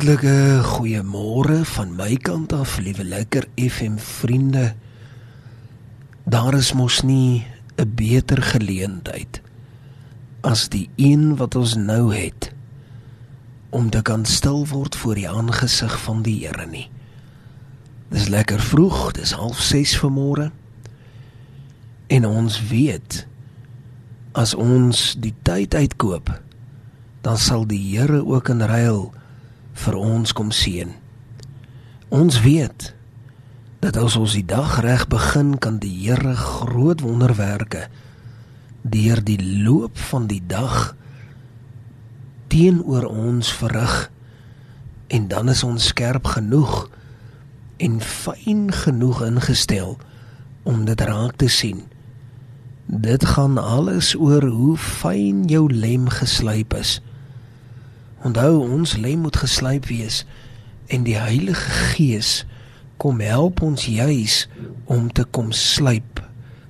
Hartlike goeiemôre van my kant af, liewe lekker FM vriende. Daar is mos nie 'n beter geleentheid as die een wat ons nou het om te kan stil word voor die aangesig van die Here nie. Dis lekker vroeg, dis 06:30 vanmôre. En ons weet as ons die tyd uitkoop, dan sal die Here ook in ruil vir ons kom seën. Ons weet dat as ons die dag reg begin kan die Here groot wonderwerke deur die loop van die dag teenoor ons verrig en dan is ons skerp genoeg en fyn genoeg ingestel om dit raak te sien. Dit gaan alles oor hoe fyn jou lem geslyp is. Onthou ons lem moet geslyp wees en die Heilige Gees kom help ons juis om te kom slyp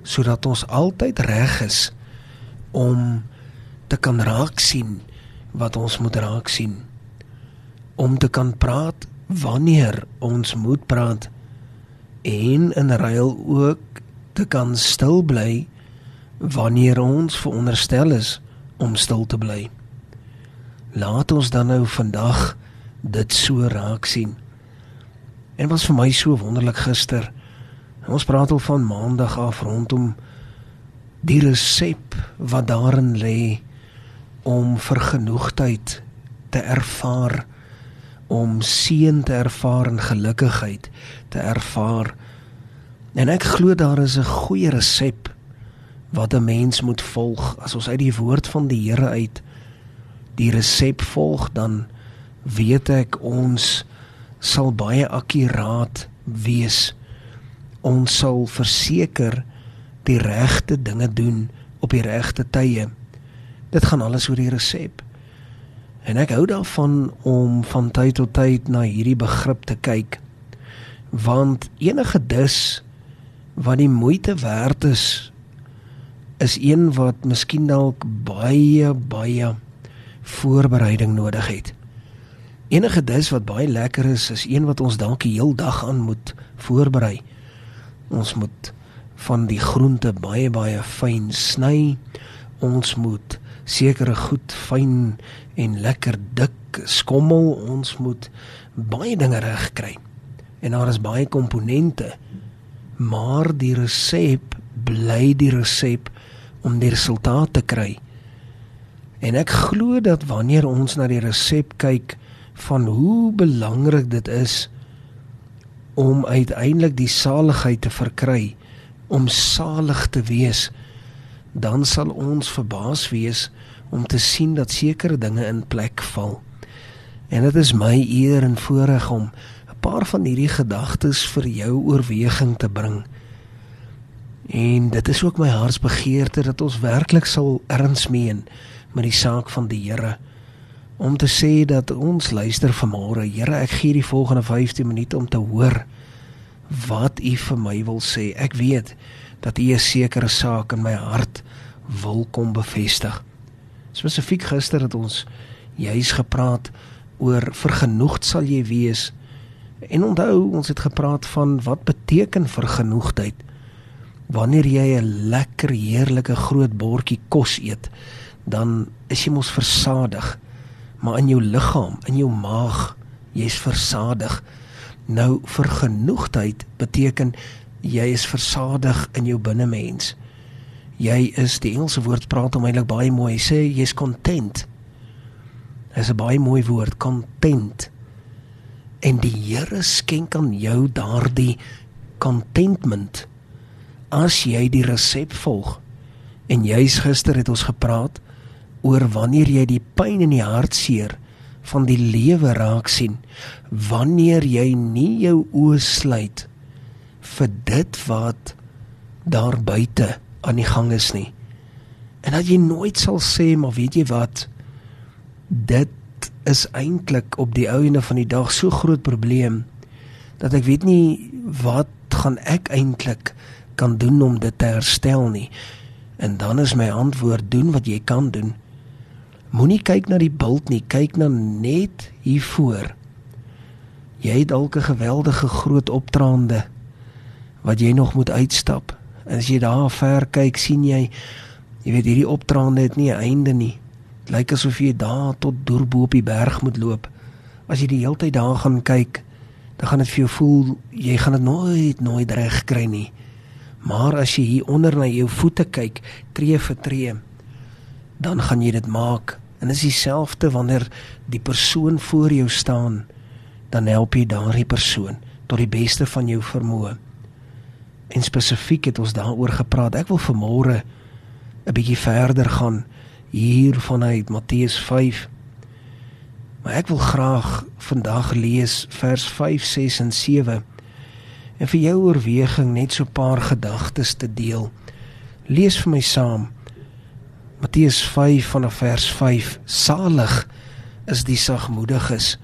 sodat ons altyd reg is om te kan raak sien wat ons moet raak sien. Om te kan praat wanneer ons moet praat en in ruil ook te kan stil bly wanneer ons veronderstel is om stil te bly laat ons dan nou vandag dit so raak sien. En was vir my so wonderlik gister. Ons praat al van maandag af rondom die resep wat daarin lê om vergenoegdheid te ervaar, om seën te ervaar en gelukigheid te ervaar. En ek glo daar is 'n goeie resep wat 'n mens moet volg as ons uit die woord van die Here uit die resep volg dan weet ek ons sal baie akkuraat wees. Ons sal verseker die regte dinge doen op die regte tye. Dit gaan alles oor die resep. En ek hou daarvan om van tyd tot tyd na hierdie begrip te kyk. Want enige dis wat die moeite werd is is een wat miskien dalk baie baie voorbereiding nodig het. Enige dis wat baie lekker is, is een wat ons dalk die heel dag aan moet voorberei. Ons moet van die groente baie baie fyn sny. Ons moet sekere goed fyn en lekker dik skommel. Ons moet baie dinge reg kry. En daar is baie komponente. Maar die resep bly die resep om die resultaat te kry. En ek glo dat wanneer ons na die resep kyk van hoe belangrik dit is om uiteindelik die saligheid te verkry, om salig te wees, dan sal ons verbaas wees om te sien dat sekere dinge in plek val. En dit is my eer en voorreg om 'n paar van hierdie gedagtes vir jou oorweging te bring. En dit is ook my hartsbegeerte dat ons werklik sal erns meen met die saak van die Here om te sê dat ons luister vanmôre. Here, ek gee die volgende 15 minute om te hoor wat U vir my wil sê. Ek weet dat U 'n sekere saak in my hart wil kom bevestig. Spesifiek gister het ons juis gepraat oor vergenoegd sal jy wees. En onthou, ons het gepraat van wat beteken vergenoegdheid. Wanneer jy 'n lekker heerlike groot bordjie kos eet, dan is jy mos versadig. Maar in jou liggaam, in jou maag, jy's versadig. Nou vergenoegdheid beteken jy is versadig in jou binnemens. Jy is die Engelse woord praat om eintlik baie mooi sê jy's content. Dis 'n baie mooi woord, content. En die Here skenk aan jou daardie contentment as jy die resep volg. En jy's gister het ons gepraat oor wanneer jy die pyn in die hartseer van die lewe raak sien. Wanneer jy nie jou oë sluit vir dit wat daar buite aan die gang is nie. En dat jy nooit sal sê maar weet jy wat? Dit is eintlik op die ouene van die dag so groot probleem dat ek weet nie wat gaan ek eintlik kan doen om dit te herstel nie. En dan is my antwoord doen wat jy kan doen Moenie kyk na die bult nie, kyk na net hier voor Jy het dalk 'n geweldige groot opdraande wat jy nog moet uitstap. En as jy daar ver kyk, sien jy jy weet hierdie opdraande het nie 'n einde nie. Dit lyk asof jy daar tot deur bo op die berg moet loop. As jy die hele tyd daar gaan kyk, dan gaan dit vir jou voel jy gaan dit nooit nooit reg kry nie. Maar as jy hier onder na jou voete kyk, tree vir tree, dan gaan jy dit maak. En dit is dieselfde wanneer die persoon voor jou staan, dan help jy daardie persoon tot die beste van jou vermoë. En spesifiek het ons daaroor gepraat. Ek wil vanmôre 'n bietjie verder gaan hier vanuit Matteus 5. Maar ek wil graag vandag lees vers 5, 6 en 7 en vir jou oorweging net so 'n paar gedagtes te deel. Lees vir my saam. Matteus 5 vanaf vers 5. Salig is die sagmoediges,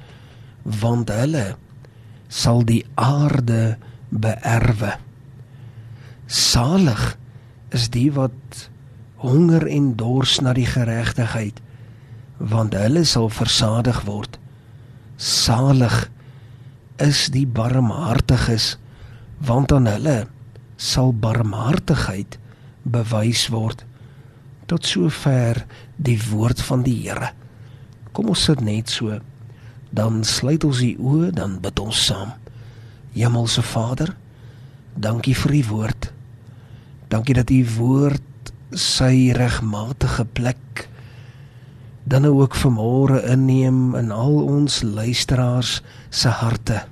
want hulle sal die aarde beerwe. Salig is die wat honger en dors na die geregtigheid, want hulle sal versadig word. Salig is die barmhartiges, want aan hulle sal barmhartigheid bewys word tot sover die woord van die Here. Kom ons sit net so. Dan sluit ons die oë dan bid ons saam. Hemelse Vader dankie vir u woord. Dankie dat u woord sy regmatige plek dan nou ook vanmôre inneem in al ons luisteraars se harte.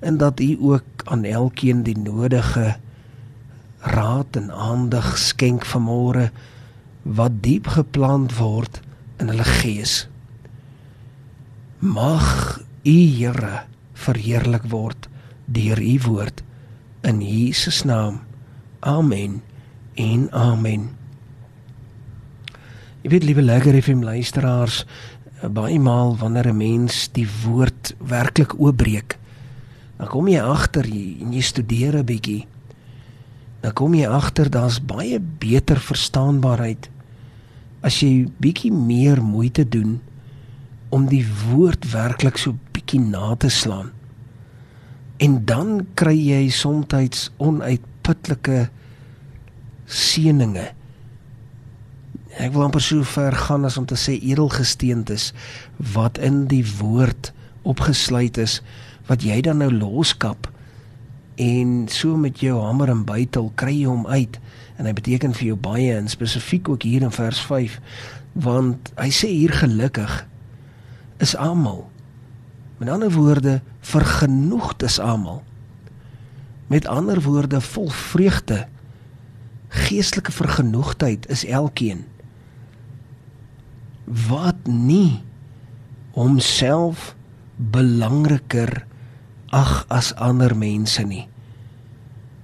En dat u ook aan elkeen die nodige raad en aandag skenk vanmôre wat diep geplant word in hulle gees. Mag u Here verheerlik word deur u woord in Jesus naam. Amen. En amen. Ek weet liewe lekker FM luisteraars baie maal wanneer 'n mens die woord werklik oopbreek Dan kom jy agter en jy studeer 'n bietjie. Dan kom jy agter daar's baie beter verstaanbaarheid as jy bietjie meer moeite doen om die woord werklik so bietjie na te slaan. En dan kry jy soms onuitputlike seëninge. Ek wil amper so ver gaan as om te sê edelgesteentes wat in die woord opgesluit is wat jy dan nou loskap en so met jou hamer en bytel kry jy hom uit. En hy beteken vir jou baie en spesifiek ook hier in vers 5 want hy sê hier gelukkig is almal met ander woorde vergenoegd is almal met ander woorde vol vreugde geestelike vergenoegdheid is elkeen wat nie homself belangriker ag as ander mense nie.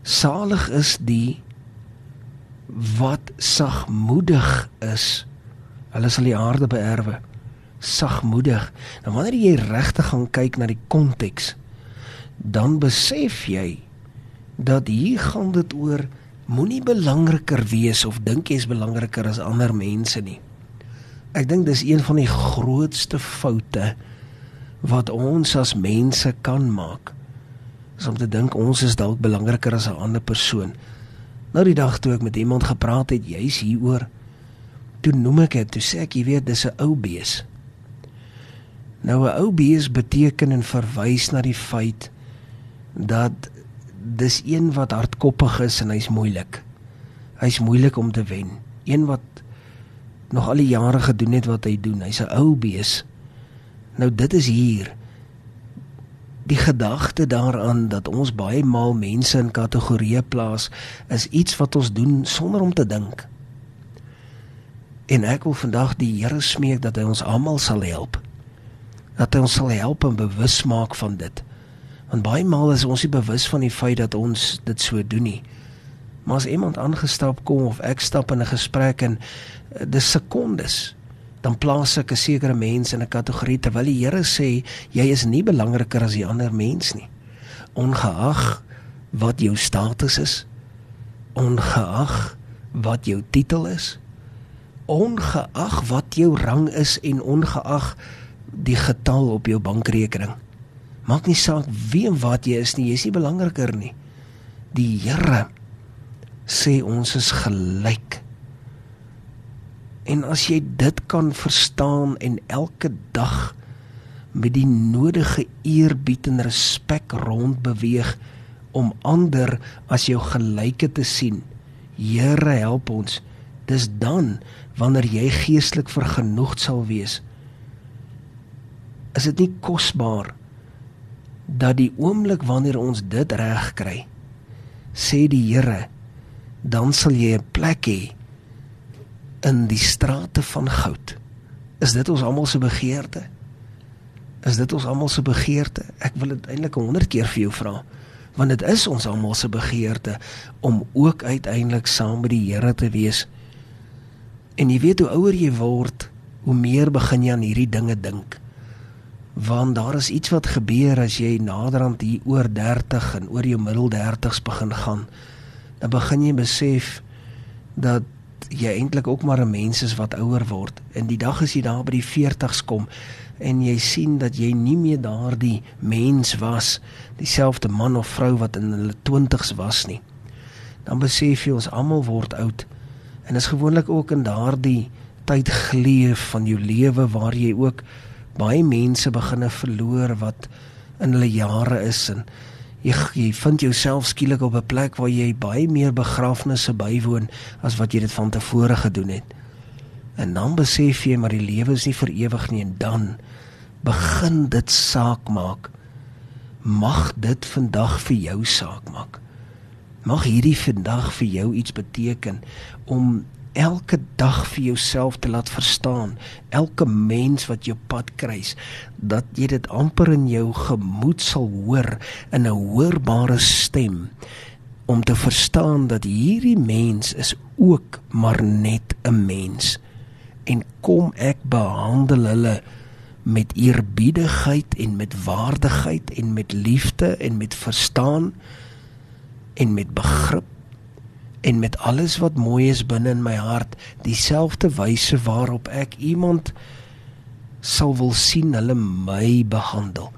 Salig is die wat sagmoedig is. Hulle sal die aarde beerwe. Sagmoedig. Nou wanneer jy regtig gaan kyk na die konteks, dan besef jy dat hier gaan dit oor moenie belangriker wees of dink jy's belangriker as ander mense nie. Ek dink dis een van die grootste foute wat ons as mense kan maak is om te dink ons is dalk belangriker as 'n ander persoon. Nou die dag toe ek met iemand gepraat het juis hieroor, toe noem ek dit, toe sê ek jy weet dis 'n ou bees. Nou 'n ou bees beteken en verwys na die feit dat dis een wat hardkoppig is en hy's moeilik. Hy's moeilik om te wen. Een wat nog al die jare gedoen het wat hy doen. Hy's 'n ou bees. Nou dit is hier die gedagte daaraan dat ons baie maal mense in kategorieë plaas is iets wat ons doen sonder om te dink. En ek wil vandag die Here smeek dat hy ons almal sal help. Dat hy ons sal help en bewus maak van dit. Want baie maal is ons nie bewus van die feit dat ons dit so doen nie. Maar as iemand aangestap kom of ek stap in 'n gesprek en eh, dis sekondes dan plaas ek 'n sekere mens in 'n kategorie terwyl die Here sê jy is nie belangriker as die ander mens nie. Ongeag wat jou status is, ongeag wat jou titel is, ongeag wat jou rang is en ongeag die getal op jou bankrekening. Maak nie saak wie en wat jy is nie, jy is nie belangriker nie. Die Here sê ons is gelyk. En as jy dit kan verstaan en elke dag met die nodige eerbied en respek rond beweeg om ander as jou gelyke te sien. Here help ons. Dis dan wanneer jy geestelik vergenoegd sal wees. Is dit nie kosbaar dat die oomblik wanneer ons dit reg kry, sê die Here, dan sal jy 'n plek hê in die strate van goud. Is dit ons almal se begeerte? Is dit ons almal se begeerte? Ek wil dit eintlik 100 keer vir jou vra. Want dit is ons almal se begeerte om ook uiteindelik saam met die Here te wees. En jy weet hoe ouer jy word, hoe meer begin jy aan hierdie dinge dink. Want daar is iets wat gebeur as jy naderhand hier oor 30 en oor jou middel 30s begin gaan. Dan begin jy besef dat jy eintlik ook maar 'n mens is wat ouer word. En die dag as jy daar by die 40s kom, en jy sien dat jy nie meer daardie mens was, dieselfde man of vrou wat in hulle 20's was nie. Dan besef jy ons almal word oud. En is gewoonlik ook in daardie tyd geleef van jou lewe waar jy ook baie mense beginne verloor wat in hulle jare is en jy, jy vind jouself skielik op 'n plek waar jy baie meer begrafnisse bywoon as wat jy dit van tevore gedoen het. En dan besef jy maar die lewe is nie vir ewig nie en dan begin dit saak maak. Mag dit vandag vir jou saak maak. Mag hierdie vandag vir jou iets beteken om elke dag vir jouself te laat verstaan, elke mens wat jou pad kruis, dat jy dit amper in jou gemoed sal hoor in 'n hoorbare stem om te verstaan dat hierdie mens is ook maar net 'n mens. En kom ek behandel hulle met eerbiedigheid en met waardigheid en met liefde en met verstaan en met begrip en met alles wat mooi is binne in my hart dieselfde wyse waarop ek iemand sal wil sien hulle my behandel.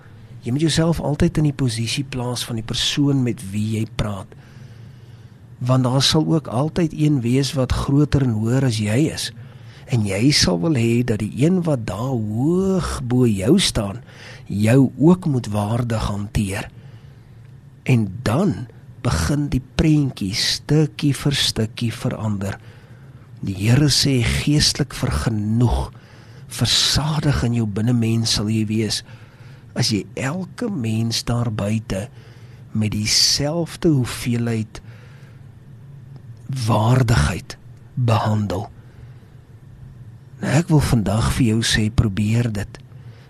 Jy moet jouself altyd in die posisie plaas van die persoon met wie jy praat. Want daar sal ook altyd een wees wat groter en hoër as jy is. En jy sal wil hê dat die een wat daar hoog bo jou staan jou ook moet waardig hanteer. En dan begin die prentjie stukkie vir stukkie verander. Die Here sê geestelik vergenoeg, versadig in jou binnemens sal jy wees as jy elke mens daar buite met dieselfde hoeveelheid waardigheid behandel. Nou ek wil vandag vir jou sê probeer dit.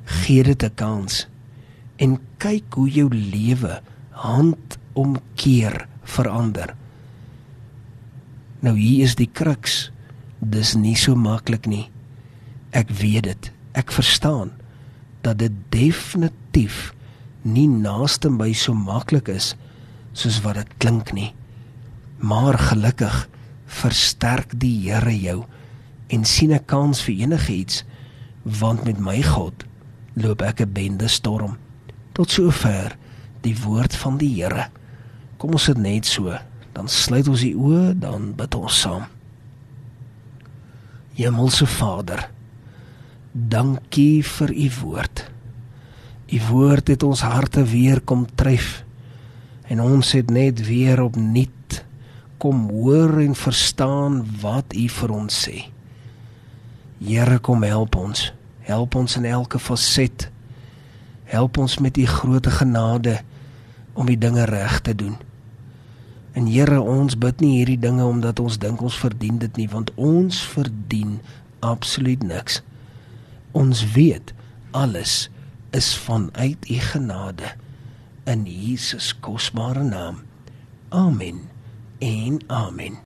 Gee dit 'n kans en kyk hoe jou lewe handomkeer verander. Nou hier is die kruks. Dis nie so maklik nie. Ek weet dit. Ek verstaan dat dit definitief nie naaste by so maklik is soos wat dit klink nie. Maar gelukkig versterk die Here jou en sien 'n kans vir enigiets want met my God loop ek 'n bende storm tot sover die woord van die Here kom ons dit net so dan sluit ons die oë dan bid ons saam Hemelse Vader dankie vir u woord u woord het ons harte weer kom tref en ons het net weer opnuut kom hoor en verstaan wat u vir ons sê Here kom help ons. Help ons in elke faset. Help ons met u groot genade om die dinge reg te doen. En Here, ons bid nie hierdie dinge omdat ons dink ons verdien dit nie, want ons verdien absoluut niks. Ons weet alles is vanuit u genade in Jesus kosbare naam. Amen. En amen.